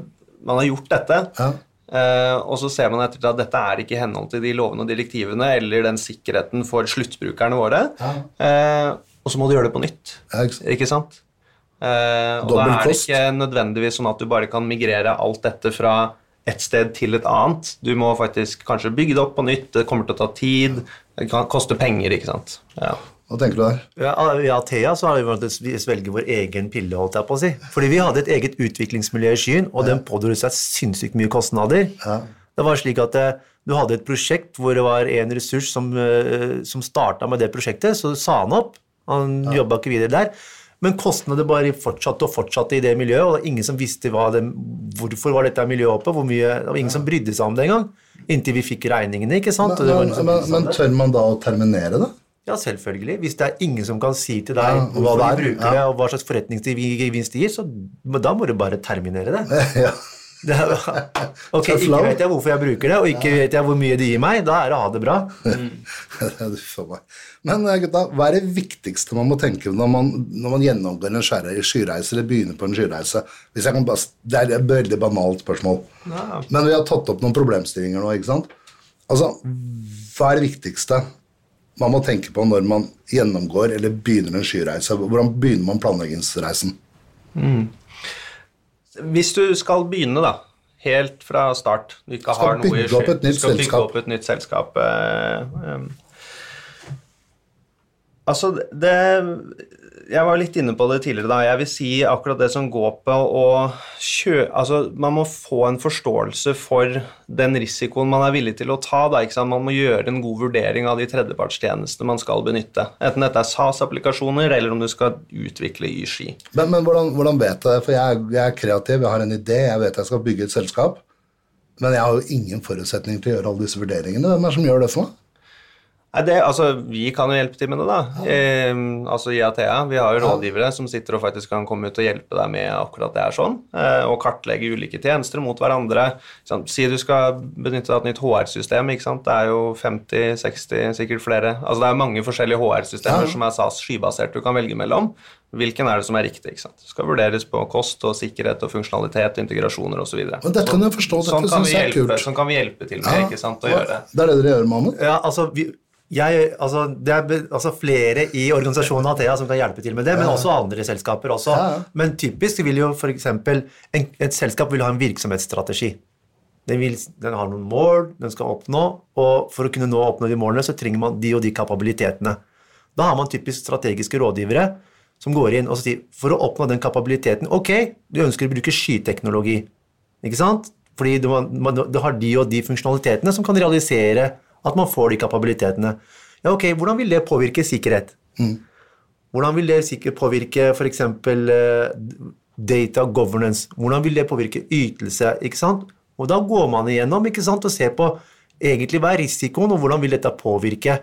[SPEAKER 2] man har gjort dette,
[SPEAKER 1] Ja.
[SPEAKER 2] eh, og så ser man etter at dette er ikke i henhold til de lovene og direktivene eller den sikkerheten for sluttbrukerne våre, eh, og så må du gjøre det på nytt.
[SPEAKER 1] Ja, ikke sant?
[SPEAKER 2] Eh, og da er det ikke nødvendigvis sånn at du bare kan migrere alt dette fra et sted til et annet. Du må faktisk kanskje bygge det opp på nytt, det kommer til å ta tid, det kan koste penger, ikke sant. Ja.
[SPEAKER 1] Hva tenker du der?
[SPEAKER 3] Ja, I Thea så har vi svelget vår egen pille, holdt jeg på å si. Fordi vi hadde et eget utviklingsmiljø i skyen, og den pådro seg sinnssykt mye kostnader.
[SPEAKER 1] Ja.
[SPEAKER 3] Det var slik at eh, du hadde et prosjekt hvor det var en ressurs som, eh, som starta med det prosjektet, så sa han opp. Han jobba ikke videre der. Men kostnader bare fortsatte og fortsatte i det miljøet, og det var ingen som visste det, hvorfor var dette miljøet oppe. Hvor mye, det var ingen som brydde seg om det engang. Inntil vi fikk regningene. ikke sant?
[SPEAKER 1] Men, Men, men,
[SPEAKER 3] men
[SPEAKER 1] tør man da å terminere det?
[SPEAKER 3] Ja, selvfølgelig. Hvis det er ingen som kan si til deg
[SPEAKER 1] Ja,
[SPEAKER 3] hva
[SPEAKER 1] hvorfor
[SPEAKER 3] vi
[SPEAKER 1] ja.
[SPEAKER 3] bruker det, og hva slags forretningsgevinst det gir, så da må du bare terminere det.
[SPEAKER 1] ja.
[SPEAKER 3] Det er, ok, Ikke vet jeg hvorfor jeg bruker det, og ikke vet jeg hvor mye det gir meg. Da er det ha det bra.
[SPEAKER 1] Mm. Men eh, gutta, hva er det viktigste man må tenke når man, når man gjennomgår en skyreise eller begynner på en skyreise? Bare, det er et veldig banalt spørsmål. Men vi har tatt opp noen problemstillinger nå. ikke sant? Altså, Hva er det viktigste man må tenke på når man gjennomgår eller begynner en skyreise? Hvordan begynner man planleggingsreisen?
[SPEAKER 2] Hvis du skal begynne, da, helt fra start Du ikke
[SPEAKER 1] Skal
[SPEAKER 2] har noe i
[SPEAKER 1] nytt
[SPEAKER 2] du skal bygge opp et nytt selskap. eh, eh, Altså, det Jeg var litt inne på det tidligere, da. Jeg vil si akkurat det som går på å kjø... Altså, man må få en forståelse for den risikoen man er villig til å ta, da. Ikke sant? Man må gjøre en god vurdering av de tredjepartstjenestene man skal benytte. Enten dette er SAS-applikasjoner, eller om du skal utvikle i ski.
[SPEAKER 1] Men, men hvordan, hvordan vet jeg? For jeg, jeg er kreativ, jeg har en idé, jeg vet jeg skal bygge et selskap. Men jeg har jo ingen forutsetninger til å gjøre alle disse vurderingene. Hvem er det som gjør det for meg?
[SPEAKER 2] Nei, det, altså, Vi kan jo hjelpe til med det, da. Eh, altså I Athea vi har jo rådgivere som sitter og faktisk kan komme ut og hjelpe deg med akkurat det er sånn, eh, og kartlegge ulike tjenester mot hverandre. Sånn. Si du skal benytte deg av et nytt HR-system. ikke sant? Det er jo 50-60, sikkert flere. Altså Det er mange forskjellige HR-systemer
[SPEAKER 1] Ja.
[SPEAKER 2] som er SAS skybasert du kan velge mellom. Hvilken er det som er riktig? ikke sant? Det skal vurderes på kost og sikkerhet og funksjonalitet, integrasjoner osv.
[SPEAKER 1] Men dette kan jeg forstå, dette
[SPEAKER 2] sånn, kan vi hjelpe, sånn kan vi hjelpe til med ikke sant, å gjøre.
[SPEAKER 1] Det er det dere gjør, Mahmoud?
[SPEAKER 3] Ja, altså, vi, jeg, altså, det er altså, flere i organisasjonen Athea som kan hjelpe til med det, men også andre selskaper. også. Men typisk vil jo f.eks. et selskap vil ha en virksomhetsstrategi. Den, vil, den har noen mål den skal oppnå, og for å kunne nå oppnå de målene, så trenger man de og de kapabilitetene. Da har man typisk strategiske rådgivere som går inn og sier for å oppnå den kapabiliteten Ok, du ønsker å bruke skyteknologi, ikke sant? Fordi du, man, man, du har de og de funksjonalitetene som kan realisere at man får de kapabilitetene. Ja, ok, Hvordan vil det påvirke sikkerhet? Hvordan vil det sikkert påvirke f.eks. data governance? Hvordan vil det påvirke ytelse? ikke sant? Og Da går man igjennom ikke sant, og ser på egentlig hva er risikoen, og hvordan vil dette påvirke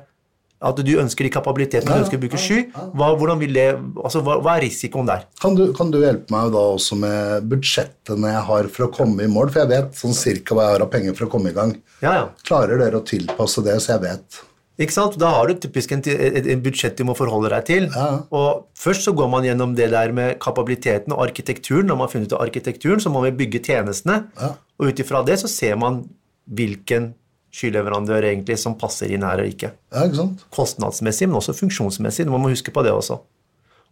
[SPEAKER 3] at du ønsker de kapabilitetene du ønsker å bruke sky. Hva, vil det, altså, hva, hva er risikoen der?
[SPEAKER 1] Kan du, kan du hjelpe meg da også med budsjettene jeg har for å komme i mål? For jeg vet sånn cirka hva jeg har av penger for å komme i gang.
[SPEAKER 3] Ja, ja.
[SPEAKER 1] Klarer dere å tilpasse det, så jeg vet?
[SPEAKER 3] Ikke sant? Da har du typisk en, et, et budsjett du må forholde deg til.
[SPEAKER 1] Ja.
[SPEAKER 3] Og Først så går man gjennom det der med kapabiliteten og arkitekturen. Når man har funnet ut arkitekturen, så må vi bygge tjenestene.
[SPEAKER 1] Ja.
[SPEAKER 3] Og ut ifra det så ser man hvilken skyleverandør egentlig som passer inn her og ikke.
[SPEAKER 1] Ja, ikke sant?
[SPEAKER 3] Kostnadsmessig, men også funksjonsmessig. Man må huske på det også.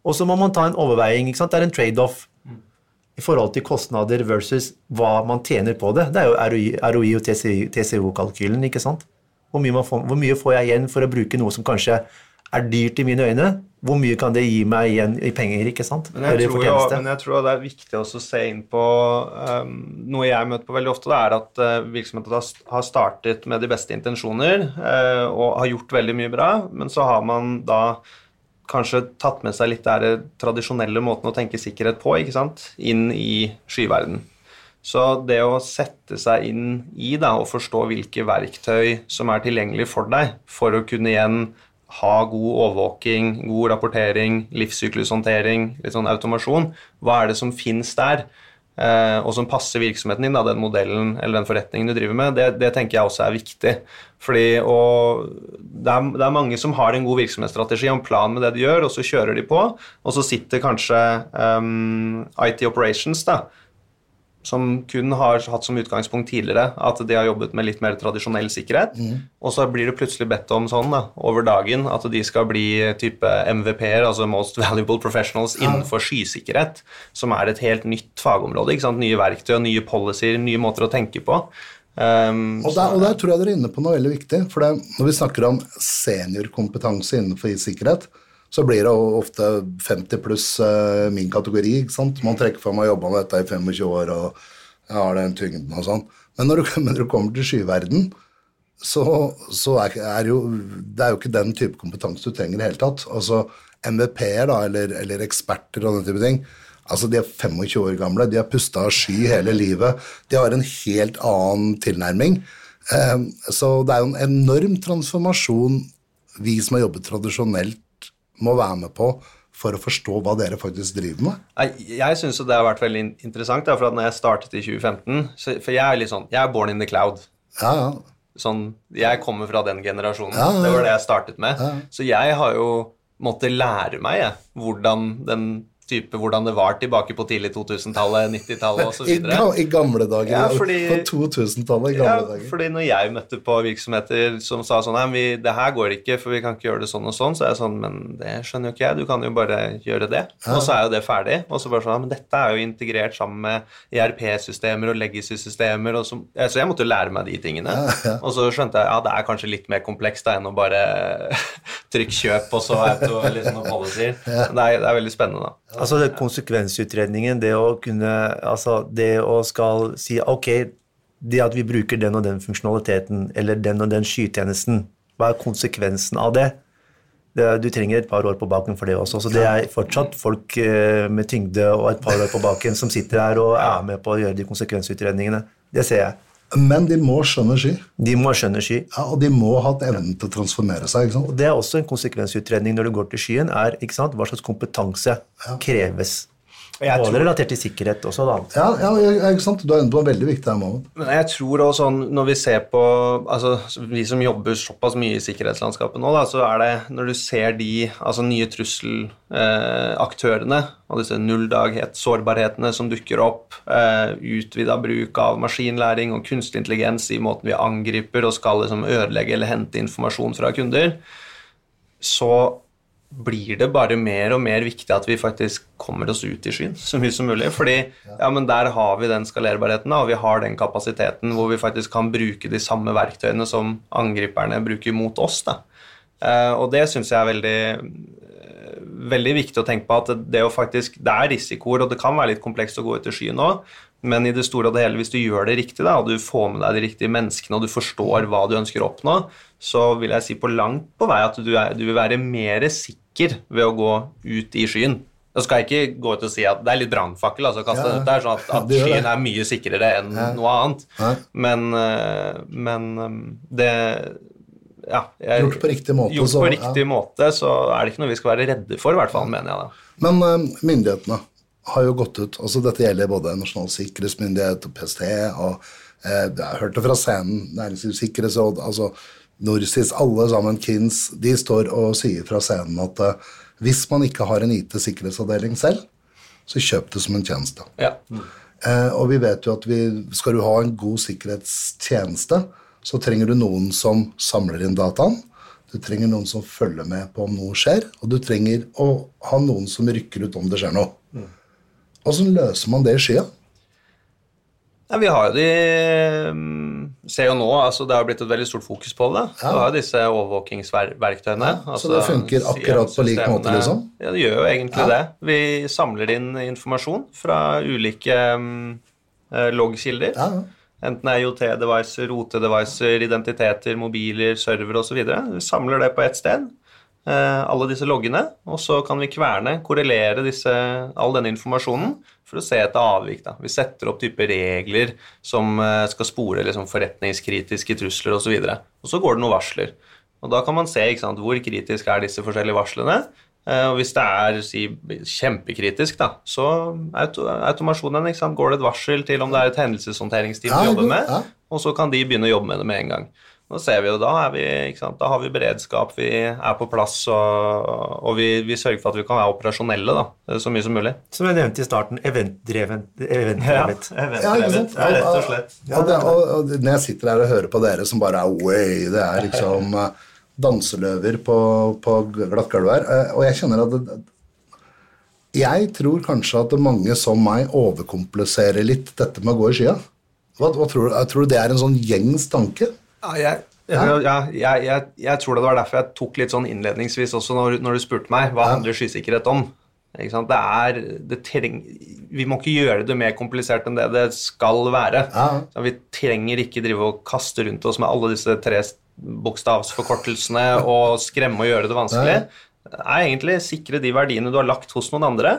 [SPEAKER 3] Og så må man ta en overveiing. ikke sant? Det er en trade-off i forhold til kostnader versus hva man tjener på det. Det er jo ROI, ROI og TCO-kalkylen. ikke sant? Hvor mye, får, hvor mye får jeg igjen for å bruke noe som kanskje er dyrt i mine øyne? Hvor mye kan det gi meg igjen i penger? ikke sant?
[SPEAKER 2] Men jeg, tror jo, men jeg tror det er viktig også å se inn på um, Noe jeg møter på veldig ofte, det er at uh, virksomheter har- har startet med de beste intensjoner uh, og har gjort veldig mye bra, men så har man da kanskje tatt med seg litt den tradisjonelle måten å tenke sikkerhet på ikke sant? inn i skyverden. Så det å sette seg inn i da, og forstå hvilke verktøy som er tilgjengelig for deg, for å kunne igjen ha god overvåking, god rapportering, livssyklushåndtering, litt sånn automasjon, hva er det som finnes der, eh, og som passer virksomheten din, da, den modellen eller den forretningen du driver med, det, det tenker jeg også er viktig. Fordi og det, er, det er mange som har en god virksomhetsstrategi og en plan med det de gjør, og så kjører de på, og så sitter kanskje um, IT Operations da, som kun har hatt som utgangspunkt tidligere at de har jobbet med litt mer tradisjonell sikkerhet, og så blir det plutselig bedt om sånn da, over dagen at de skal bli type MVP-er, altså Most Valuable Professionals, innenfor skysikkerhet, som er et helt nytt fagområde. ikke sant? Nye verktøy, nye policyer, nye måter å tenke på. Um,
[SPEAKER 1] Og der, og der tror jeg dere er inne på noe veldig viktig. For det, når vi snakker om seniorkompetanse innenfor sikkerhet, så blir det ofte 50 pluss eh, min kategori. ikke sant? Man trekker meg og jobba med dette i 25 år, og jeg har den tyngden og sånn. Men når du, når du kommer til skyverden, så, så er, er jo det er jo ikke den type kompetanse du trenger i det hele tatt. Altså MVP-er da, eller, eller eksperter og den type ting. Altså De er 25 år gamle, de har pusta sky hele livet. De har en helt annen tilnærming. Eh, så det er jo en enorm transformasjon vi som har jobbet tradisjonelt, må være med på for å forstå hva dere faktisk driver med?
[SPEAKER 2] Jeg syns det har vært veldig interessant, da, for at når jeg startet i 2015 så, For jeg er litt sånn Jeg er born in the cloud.
[SPEAKER 1] Ja, ja.
[SPEAKER 2] Sånn, jeg kommer fra den generasjonen.
[SPEAKER 1] Ja.
[SPEAKER 2] Det var det jeg startet med. Så jeg har jo måttet lære meg jeg, hvordan den type, hvordan det var tilbake på tidlig 2000-tallet, 90-tallet osv.
[SPEAKER 1] I, I gamle dager.
[SPEAKER 2] Ja, fordi-
[SPEAKER 1] På 2000-tallet. i gamle
[SPEAKER 2] Ja,
[SPEAKER 1] dager.
[SPEAKER 2] fordi når jeg møtte på virksomheter som sa sånn Nei, det her går ikke, for vi kan ikke gjøre det sånn og sånn, så er jeg sånn Men det skjønner jo ikke jeg, du kan jo bare gjøre det. Og så er jo det ferdig. Og så bare sånn Ja, men dette er jo integrert sammen med ERP-systemer og legacy-systemer, og så, ja, så jeg måtte jo lære meg de tingene. Og så skjønte jeg ja, det er kanskje litt mer komplekst da enn å bare trykk kjøp og så auto, liksom noen policy. Det, er, det er veldig spennende, da.
[SPEAKER 3] Altså det konsekvensutredningen, det å kunne Altså det å skal si ok, det at vi bruker den og den funksjonaliteten eller den og den skytjenesten, hva er konsekvensen av det? du trenger et par år på baken for det også. Så det er fortsatt folk eh, med tyngde og et par år på baken som sitter her og er med på å gjøre de konsekvensutredningene. Det ser jeg.
[SPEAKER 1] Men de må skjønne sky.
[SPEAKER 3] De må skjønne sky.
[SPEAKER 1] Ja, og de må ha hatt evnen til å transformere seg. ikke sant?
[SPEAKER 3] Og det er også en konsekvensutredning når du går til skyen, er ikke sant, hva slags kompetanse kreves.
[SPEAKER 2] Jeg
[SPEAKER 3] Både
[SPEAKER 2] tror-
[SPEAKER 3] relatert til sikkerhet også, da.
[SPEAKER 1] Ja, ja, ikke sant? Du er inne på en veldig viktig moment.
[SPEAKER 2] Men jeg tror også sånn, når vi ser på altså Vi som jobber såpass mye i sikkerhetslandskapet nå, da, så er det når du ser de altså nye trusselaktørene og disse nulldaghet, sårbarhetene som dukker opp, eh, utvida bruk av maskinlæring og kunstig intelligens i måten vi angriper og skal liksom ødelegge eller hente informasjon fra kunder, så blir det bare mer og mer viktig at vi faktisk kommer oss ut i skyen så mye som mulig. Fordi ja, men der har vi den skalerbarheten, og vi har den kapasiteten hvor vi faktisk kan bruke de samme verktøyene som angriperne bruker mot oss. Da. Eh, og det syns jeg er veldig, eh, veldig viktig å tenke på at det, faktisk, det er risikoer, og det kan være litt komplekst å gå ut i skyen òg, Men i det store og det hele, hvis du gjør det riktig, da, og du får med deg de riktige menneskene, og du forstår hva du ønsker å oppnå, så vil jeg si på langt på vei at du, er, du vil være mer sikker ved å gå ut i skyen. Da skal jeg ikke gå ut og si at det er litt brannfakkel. Altså, kaste.
[SPEAKER 1] Ja, ja.
[SPEAKER 2] Det er sånn at, at
[SPEAKER 1] Det det.
[SPEAKER 2] skyen er mye sikrere enn noe annet. Men, eh, men eh, det ja, jeg,
[SPEAKER 1] Gjort på riktig måte,
[SPEAKER 2] Gjort
[SPEAKER 1] så-
[SPEAKER 2] på riktig måte, så er det ikke noe vi skal være redde for, i hvert fall, mener jeg da.
[SPEAKER 1] Men eh, myndighetene har jo gått ut altså Dette gjelder både Nasjonal sikkerhetsmyndighet og PST. og eh, Jeg hørte fra scenen, Næringslivets sikkerhetsråd, altså Norsis, alle sammen, KINS, de står og sier fra scenen at eh, hvis man ikke har en IT-sikkerhetsavdeling selv, så kjøp det som en tjeneste.
[SPEAKER 2] Ja.
[SPEAKER 1] Eh, og vi vet jo at vi, skal du ha en god sikkerhetstjeneste, så trenger du noen som samler inn dataen. Du trenger noen som følger med på om noe skjer, og du trenger å ha noen som rykker ut om det skjer noe. Åssen løser man det i skya?
[SPEAKER 2] Ja, vi har jo de mm, Ser jo nå, altså det har blitt et veldig stort fokus på det.
[SPEAKER 1] Ja.
[SPEAKER 2] Du har jo disse overvåkingsverktøyene.
[SPEAKER 1] Ja, så
[SPEAKER 2] altså
[SPEAKER 1] det funker akkurat på lik måte, liksom?
[SPEAKER 2] Ja, det gjør jo egentlig
[SPEAKER 1] Ja.
[SPEAKER 2] det. Vi samler inn informasjon fra ulike eh, loggkilder.
[SPEAKER 1] Ja, ja.
[SPEAKER 2] Enten er IOT-devicer, rotedevicer, identiteter, mobiler, server osv. Vi samler det på ett sted, eh, alle disse loggene, og så kan vi kverne, korrelere disse, all denne informasjonen for å se etter avvik. Da. Vi setter opp type regler som eh, skal spore liksom, forretningskritiske trusler osv. Og, så og så går det noen varsler. Og Da kan man se sant, hvor kritisk er disse forskjellige varslene. Eh, Og hvis det er si, kjempekritisk, da, så auto, automasjonen sant, går det et varsel til om det er et hendelseshåndteringsteam
[SPEAKER 1] Ja,
[SPEAKER 2] vi jobber med, og så kan de begynne å jobbe med det med en gang. Nå ser vi jo, Da, er vi, ikke sant, da har vi beredskap, vi er på plass, og, og vi, vi sørger for at vi kan være operasjonelle da, så mye som mulig.
[SPEAKER 3] Som jeg nevnte i starten, eventdrevet. eventdrevet.
[SPEAKER 1] Ja, ikke sant?
[SPEAKER 2] rett og slett.
[SPEAKER 1] Ja, det, og, og når jeg sitter her og hører på dere som bare er way, det er liksom eh, danseløver på, på glatt gulv her, eh, og jeg kjenner at det, jeg tror kanskje at mange som meg overkompliserer litt dette med å gå i skya. Hva, hva tror, du, tror du det er en sånn gjengs tanke?
[SPEAKER 2] Ja, jeg, ja, jeg, jeg, jeg tror det var derfor jeg tok litt sånn innledningsvis også når, når du spurte meg hva handler skysikkerhet om. Det er, det treng, vi må ikke gjøre det mer komplisert enn det det skal være.
[SPEAKER 1] Ja.
[SPEAKER 2] Vi trenger ikke drive og kaste rundt oss med alle disse tre bokstavsforkortelsene og skremme og gjøre det vanskelig. Det er egentlig sikre de verdiene du har lagt hos noen andre,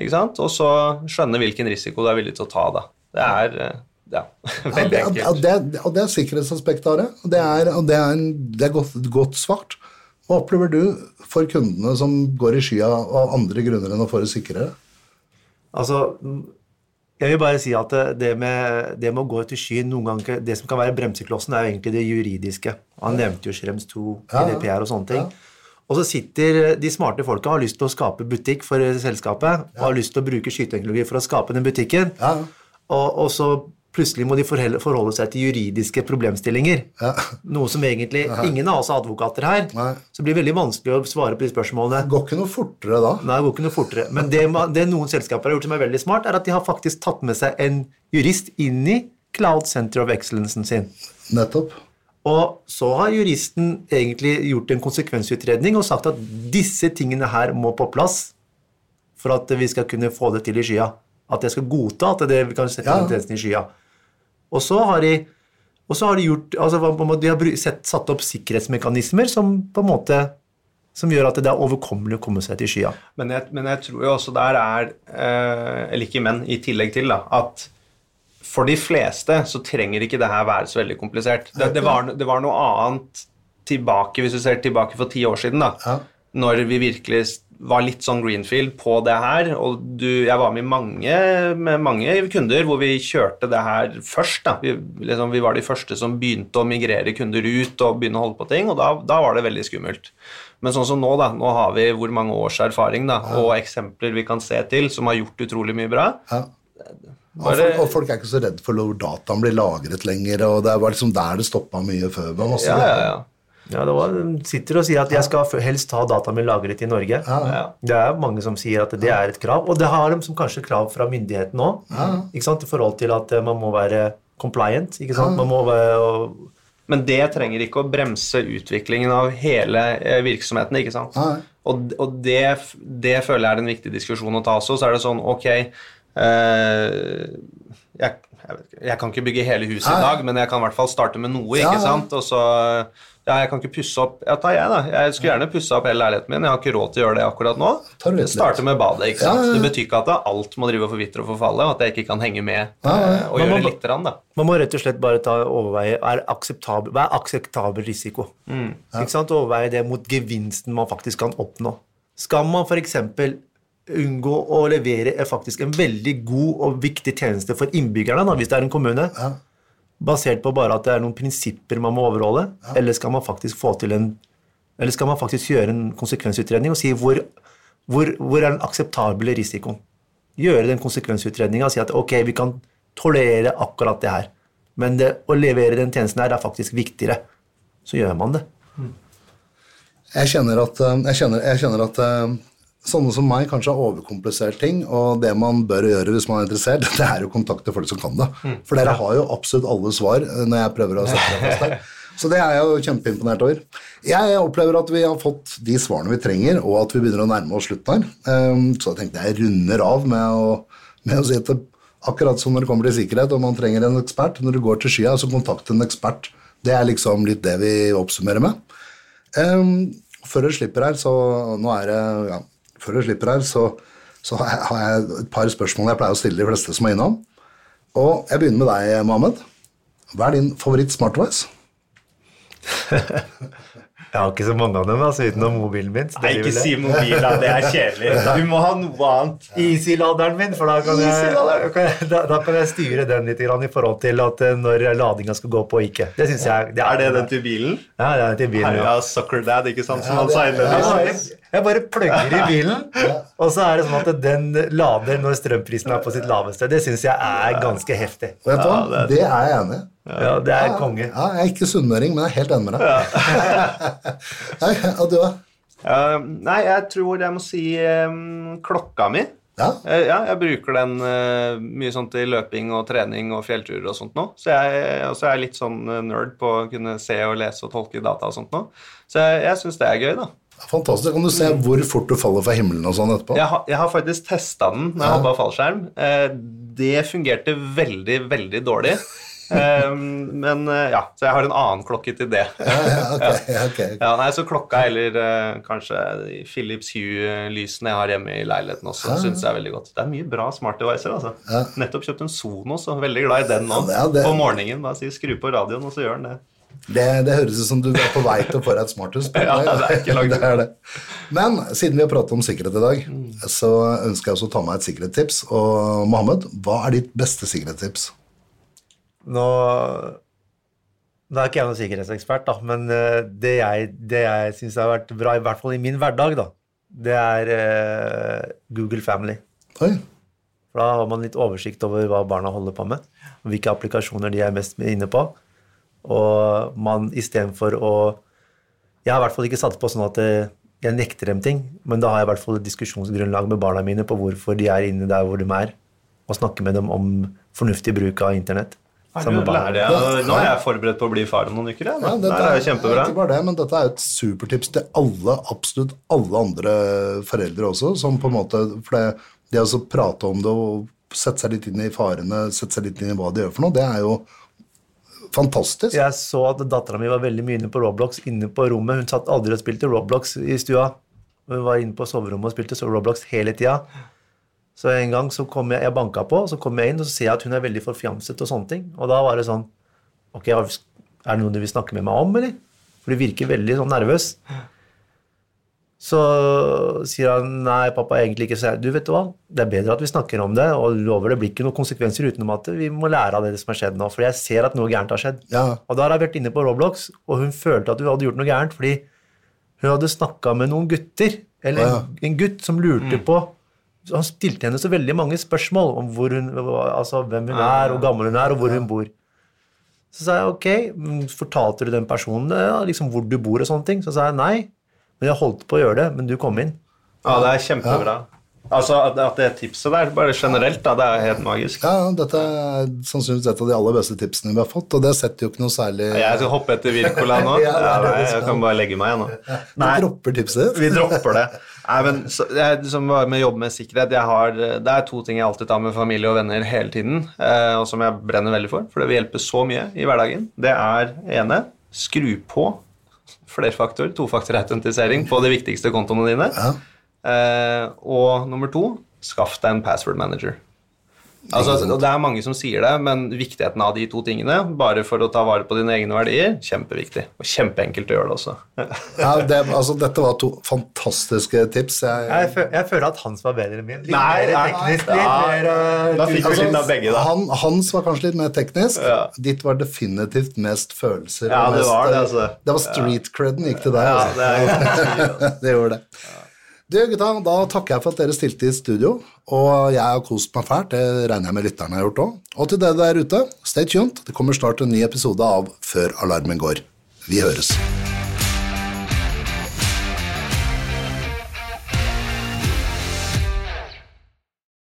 [SPEAKER 2] ikke sant? og så skjønne hvilken risiko du er villig til å ta. Da. Det er eh, ja, veldig
[SPEAKER 1] Ja,
[SPEAKER 2] enkelt.
[SPEAKER 1] og det, og det er sikkerhetsaspektet av det. Og det er, det er, en, det er godt, godt svart. Hva opplever du for kundene som går i skya av andre grunner enn å få det sikrere?
[SPEAKER 3] Altså, jeg vil bare si at det- det med, det med å gå til skyen noen ganger, Det som kan være bremseklossen, er jo egentlig det juridiske. Han nevnte jo Schrems 2,
[SPEAKER 1] Ja, ja.
[SPEAKER 3] GDPR og sånne ting. Og så sitter de smarte folka og har lyst til å skape butikk for selskapet og har lyst til å bruke skyteteknologi for å skape den butikken. Og, og så plutselig må de forholde seg til juridiske problemstillinger.
[SPEAKER 1] Ja.
[SPEAKER 3] Noe som egentlig Ingen av oss er advokater her.
[SPEAKER 1] Nei.
[SPEAKER 3] Så det blir veldig vanskelig å svare på de spørsmålene.
[SPEAKER 1] Det går ikke noe fortere da.
[SPEAKER 3] Nei, det går ikke noe fortere. Men det, det noen selskaper har gjort som er veldig smart, er at de har faktisk tatt med seg en jurist inn i Cloud Center of Excellencen sin.
[SPEAKER 1] Nettopp.
[SPEAKER 3] Og så har juristen egentlig gjort en konsekvensutredning og sagt at disse tingene her må på plass for at vi skal kunne få det til i skya. At jeg skal godta at det, vi kan sette
[SPEAKER 1] Ja.
[SPEAKER 3] i skya. Og så har de, har de gjort altså, De har sett, satt opp sikkerhetsmekanismer som på en måte som gjør at det er overkommelig å komme seg til skya.
[SPEAKER 2] Men jeg, men jeg tror jo også der er eh, Eller ikke men, i tillegg til da, at for de fleste så trenger ikke det her være så veldig komplisert. Det, det, var, det var noe annet tilbake, hvis du ser tilbake for ti år siden, da.
[SPEAKER 1] Ja.
[SPEAKER 2] Når vi virkelig var litt sånn greenfield på det her. Og du, jeg var med mange, med mange kunder hvor vi kjørte det her først. Vi, liksom, vi var de første som begynte å migrere kunder ut og begynne å holde på ting, og da, da var det veldig skummelt. Men sånn som nå, da, nå har vi hvor mange års erfaring da, og eksempler vi kan se til som har gjort utrolig mye bra.
[SPEAKER 1] Ja. Og folk, og folk er ikke så redd for hvor dataen blir lagret lenger, og det var liksom der det stoppa mye før. Men også,
[SPEAKER 2] Ja, ja, ja.
[SPEAKER 3] Ja, det var, sitter og sier at jeg skal helst ha dataen min lagret i Norge.
[SPEAKER 2] ja.
[SPEAKER 3] Det er mange som sier at det er et krav, og det har de som kanskje krav fra myndighetene òg. I forhold til at eh, man må være compliant. ikke sant? Man må være, og,
[SPEAKER 2] Men det trenger ikke å bremse utviklingen av hele eh, virksomheten. ikke sant? Og, og det, det føler jeg er en viktig diskusjon å ta også. Så er det sånn, ok eh, jeg, jeg, vet ikke, jeg kan ikke bygge hele huset i dag, men jeg kan i hvert fall starte med noe. Ikke
[SPEAKER 1] ja.
[SPEAKER 2] sant? Og så, ja, Jeg kan ikke pusse opp Ja, ta jeg, da. Jeg skulle gjerne pussa opp hele leiligheten min. Jeg har ikke råd til å gjøre det akkurat nå.
[SPEAKER 1] Tar
[SPEAKER 2] Starte med badet. ikke sant?
[SPEAKER 1] Ja.
[SPEAKER 2] Det betyr ikke at alt må drive og forvitre og forfalle, og at jeg ikke kan henge med eh, og
[SPEAKER 3] man
[SPEAKER 2] gjøre
[SPEAKER 3] må,
[SPEAKER 2] litt. Rann, da.
[SPEAKER 3] Man må rett og slett bare ta overveie er akseptabel, hva er akseptabel risiko. Ikke sant? Overveie det mot gevinsten man faktisk kan oppnå. Skal man f.eks. unngå å levere er faktisk en veldig god og viktig tjeneste for innbyggerne, da, hvis det er en kommune,
[SPEAKER 1] Ja.
[SPEAKER 3] Basert på bare at det er noen prinsipper man må overholde, eller skal man faktisk få til en eller skal man faktisk gjøre en konsekvensutredning og si hvor, hvor, hvor er den akseptable risikoen? Gjøre den konsekvensutredninga og si at ok, vi kan tolere akkurat det her, men det, å levere den tjenesten her er faktisk viktigere. Så gjør man det.
[SPEAKER 1] Jeg kjenner at, eh, jeg kjenner, jeg kjenner at eh, sånne som meg kanskje har overkomplisert ting, og det man bør gjøre hvis man er interessert, det er å kontakte folk som kan det. For dere har jo absolutt alle svar eh, når jeg prøver å sette det fast der. Så det er jeg jo kjempeimponert over. Jeg opplever at vi har fått de svarene vi trenger, og at vi begynner å nærme oss slutten her. Um, Så jeg tenkte jeg runder av med å, med å si at det, akkurat som når det kommer til sikkerhet, og man trenger en ekspert, når du går til skya, så kontakt en ekspert. Det er liksom litt det vi oppsummerer med. Um, før jeg slipper her, så nå er det, ja, før jeg slipper her, så, så har jeg- et par spørsmål jeg pleier å stille de fleste som er innom. Og jeg begynner med deg, Mohammed. Hva er din favoritt-smartwise?
[SPEAKER 3] Jeg har ikke så mange av dem altså, utenom mobilen min.
[SPEAKER 2] Nei, ikke si mobil, da. Det er kjedelig. Du må ha noe annet.
[SPEAKER 3] Easy-laderen min, for da kan, jeg, kan jeg, da, da kan jeg styre den litt grann i forhold til at eh, når ladinga skal gå på og ikke. Det synes jeg
[SPEAKER 2] Er det den til bilen?
[SPEAKER 3] Ja, det er den til bilen, ja.
[SPEAKER 2] Ja, Sucker Dad, ikke sant? Som han sa innledningsvis.
[SPEAKER 3] Jeg bare plugger i bilen, og så er det sånn at den lader når strømprisen er på sitt laveste. Det syns jeg er ganske heftig.
[SPEAKER 1] Vet du hva?
[SPEAKER 2] det er-
[SPEAKER 1] jeg enig i.
[SPEAKER 3] Ja, det er konge.
[SPEAKER 1] Ja, jeg er ikke sunnmøring, men jeg er helt enig med deg. Og du, da?
[SPEAKER 2] Nei, jeg tror jeg må si klokka mi.
[SPEAKER 1] Ja.
[SPEAKER 2] Eh, ja, jeg bruker den uh, mye sånn til løping og trening og fjellturer og sånt nå. Så jeg, og så er jeg litt sånn eh, nerd på å kunne se og lese og tolke data og sånt nå. Så jeg, jeg syns det er gøy, da.
[SPEAKER 1] Fantastisk. Kan du se hvor fort du faller fra himmelen og sånn etterpå?
[SPEAKER 2] Jeg, har- jeg har faktisk testa den når jeg hoppa fallskjerm. Eh, det fungerte veldig, veldig dårlig. Eh, men eh, ja, så jeg har en annen klokke til det.
[SPEAKER 1] Ja, okay, okay. ok.
[SPEAKER 2] Ja, nei, så klokka eller kanskje Philips Hue-lysene jeg har hjemme i leiligheten også, synes jeg er veldig godt. Det er mye bra smart devicer, altså. Nettopp kjøpt en Sonos og veldig glad i den nå.
[SPEAKER 1] Ja, det-
[SPEAKER 2] På morgenen bare si skru på radioen, og så gjør den det.
[SPEAKER 1] Det, det høres ut som du er på vei til å få deg et smarthus.
[SPEAKER 2] Ja, det er ikke langt
[SPEAKER 1] det er det. Men siden vi har pratet om sikkerhet i dag, så ønsker jeg også å ta meg et sikkerhetstips. Og Mohammed, hva er ditt beste sikkerhetstips?
[SPEAKER 3] Nå, nå er ikke jeg noen sikkerhetsekspert, da, men eh, det jeg, det jeg syns har vært bra, i hvert fall i min hverdag, da, det er uh, Google Family.
[SPEAKER 1] Oi,
[SPEAKER 3] For da har man litt oversikt over hva barna holder på med, og hvilke applikasjoner de er mest inne på. Og man istedenfor å Jeg har i hvert fall ikke satt på sånn at eh, jeg nekter dem ting, men da har jeg i hvert fall et diskusjonsgrunnlag med barna mine på hvorfor de er inne der hvor de er, og snakke med dem om fornuftig bruk av internett.
[SPEAKER 2] nå er jeg forberedt på å bli far om noen uker.
[SPEAKER 1] Ja,
[SPEAKER 2] det er jo kjempebra.
[SPEAKER 1] Ikke bare det, men dette er et supertips til alle, absolutt alle andre foreldre også, som på en måte For det, det å prate om det og sette seg litt inn i farene, sette seg litt inn i hva de gjør for noe, det er jo fantastisk.
[SPEAKER 3] Jeg så at dattera mi var veldig mye inne på Roblox inne på rommet. Hun satt aldri og spilte Roblox i stua. Hun var inne på soverommet og spilte Roblox hele tida. Så en gang så kom jeg, jeg banka på, så kom jeg inn og så ser jeg at hun er veldig forfjamset. og sånne ting. Og da var det sånn Ok, er det noe du vil snakke med meg om, eller? For du virker veldig sånn nervøs. Så sier han nei, pappa, egentlig ikke. Så jeg, du vet du hva, det er bedre at vi snakker om det, og lover det blir ikke noen konsekvenser utenom at vi må lære av det som har skjedd nå. For jeg ser at noe gærent har skjedd.
[SPEAKER 1] Ja.
[SPEAKER 3] Og da har jeg vært inne på Roblox, og hun følte at hun hadde gjort noe gærent fordi hun hadde snakka med noen gutter, eller
[SPEAKER 1] Ja.
[SPEAKER 3] en, en gutt som lurte på så Han stilte henne så veldig mange spørsmål om hvor hun, altså hvem hun er, hvor gammel hun er, og hvor hun bor. Så sa jeg ok, fortalte du den personen ja, liksom hvor du bor og sånne ting? Så sa jeg nei, men jeg holdt på å gjøre det, men du kom inn.
[SPEAKER 2] Ja, det er kjempebra. Altså, at, at det tipset der, bare generelt, da, det er helt magisk.
[SPEAKER 1] Ja, dette er sannsynligvis et av de aller beste tipsene vi har fått, og det setter jo ikke noe særlig
[SPEAKER 2] Jeg skal hoppe etter Wirkola nå.
[SPEAKER 1] Ja,
[SPEAKER 2] Ja, nei, jeg kan bare legge meg, jeg nå.
[SPEAKER 1] Vi dropper tipset ditt.
[SPEAKER 2] Vi dropper det. Nei, men så, jeg, som var med å jobbe med sikkerhet, jeg har, det er to ting jeg alltid tar med familie og venner hele tiden, eh, og som jeg brenner veldig for, for det vil hjelpe så mye i hverdagen. Det er ene skru på flerfaktor, tofaktorautentisering på de viktigste kontoene dine.
[SPEAKER 1] Ja.
[SPEAKER 2] Eh, og nummer to, skaff deg en password manager. Altså, og det er mange som sier det, men viktigheten av de to tingene, bare for å ta vare på dine egne verdier, kjempeviktig. Og kjempeenkelt å gjøre det også.
[SPEAKER 1] Ja, det, altså, dette var to fantastiske tips. Jeg,
[SPEAKER 3] Jeg, jeg føler at hans var bedre enn min. Litt
[SPEAKER 2] Nei,
[SPEAKER 3] mer teknisk,
[SPEAKER 2] Ja,
[SPEAKER 3] litt mer eh,
[SPEAKER 2] Da fikk vi litt av begge, da.
[SPEAKER 1] Han, hans var kanskje litt mer teknisk.
[SPEAKER 2] Ja.
[SPEAKER 1] Ditt var definitivt mest følelser.
[SPEAKER 2] Ja, det
[SPEAKER 1] mest,
[SPEAKER 2] var det, altså.
[SPEAKER 1] Det var street creden gikk til deg.
[SPEAKER 2] Ja,
[SPEAKER 1] altså.
[SPEAKER 2] det er
[SPEAKER 1] det gjorde det. Du, gutta, da takker jeg for at dere stilte i studio, og jeg har kost meg fælt. Det regner jeg med lytterne har gjort òg. Og til dere der ute, stay tuned. Det kommer snart en ny episode av Før alarmen går. Vi høres.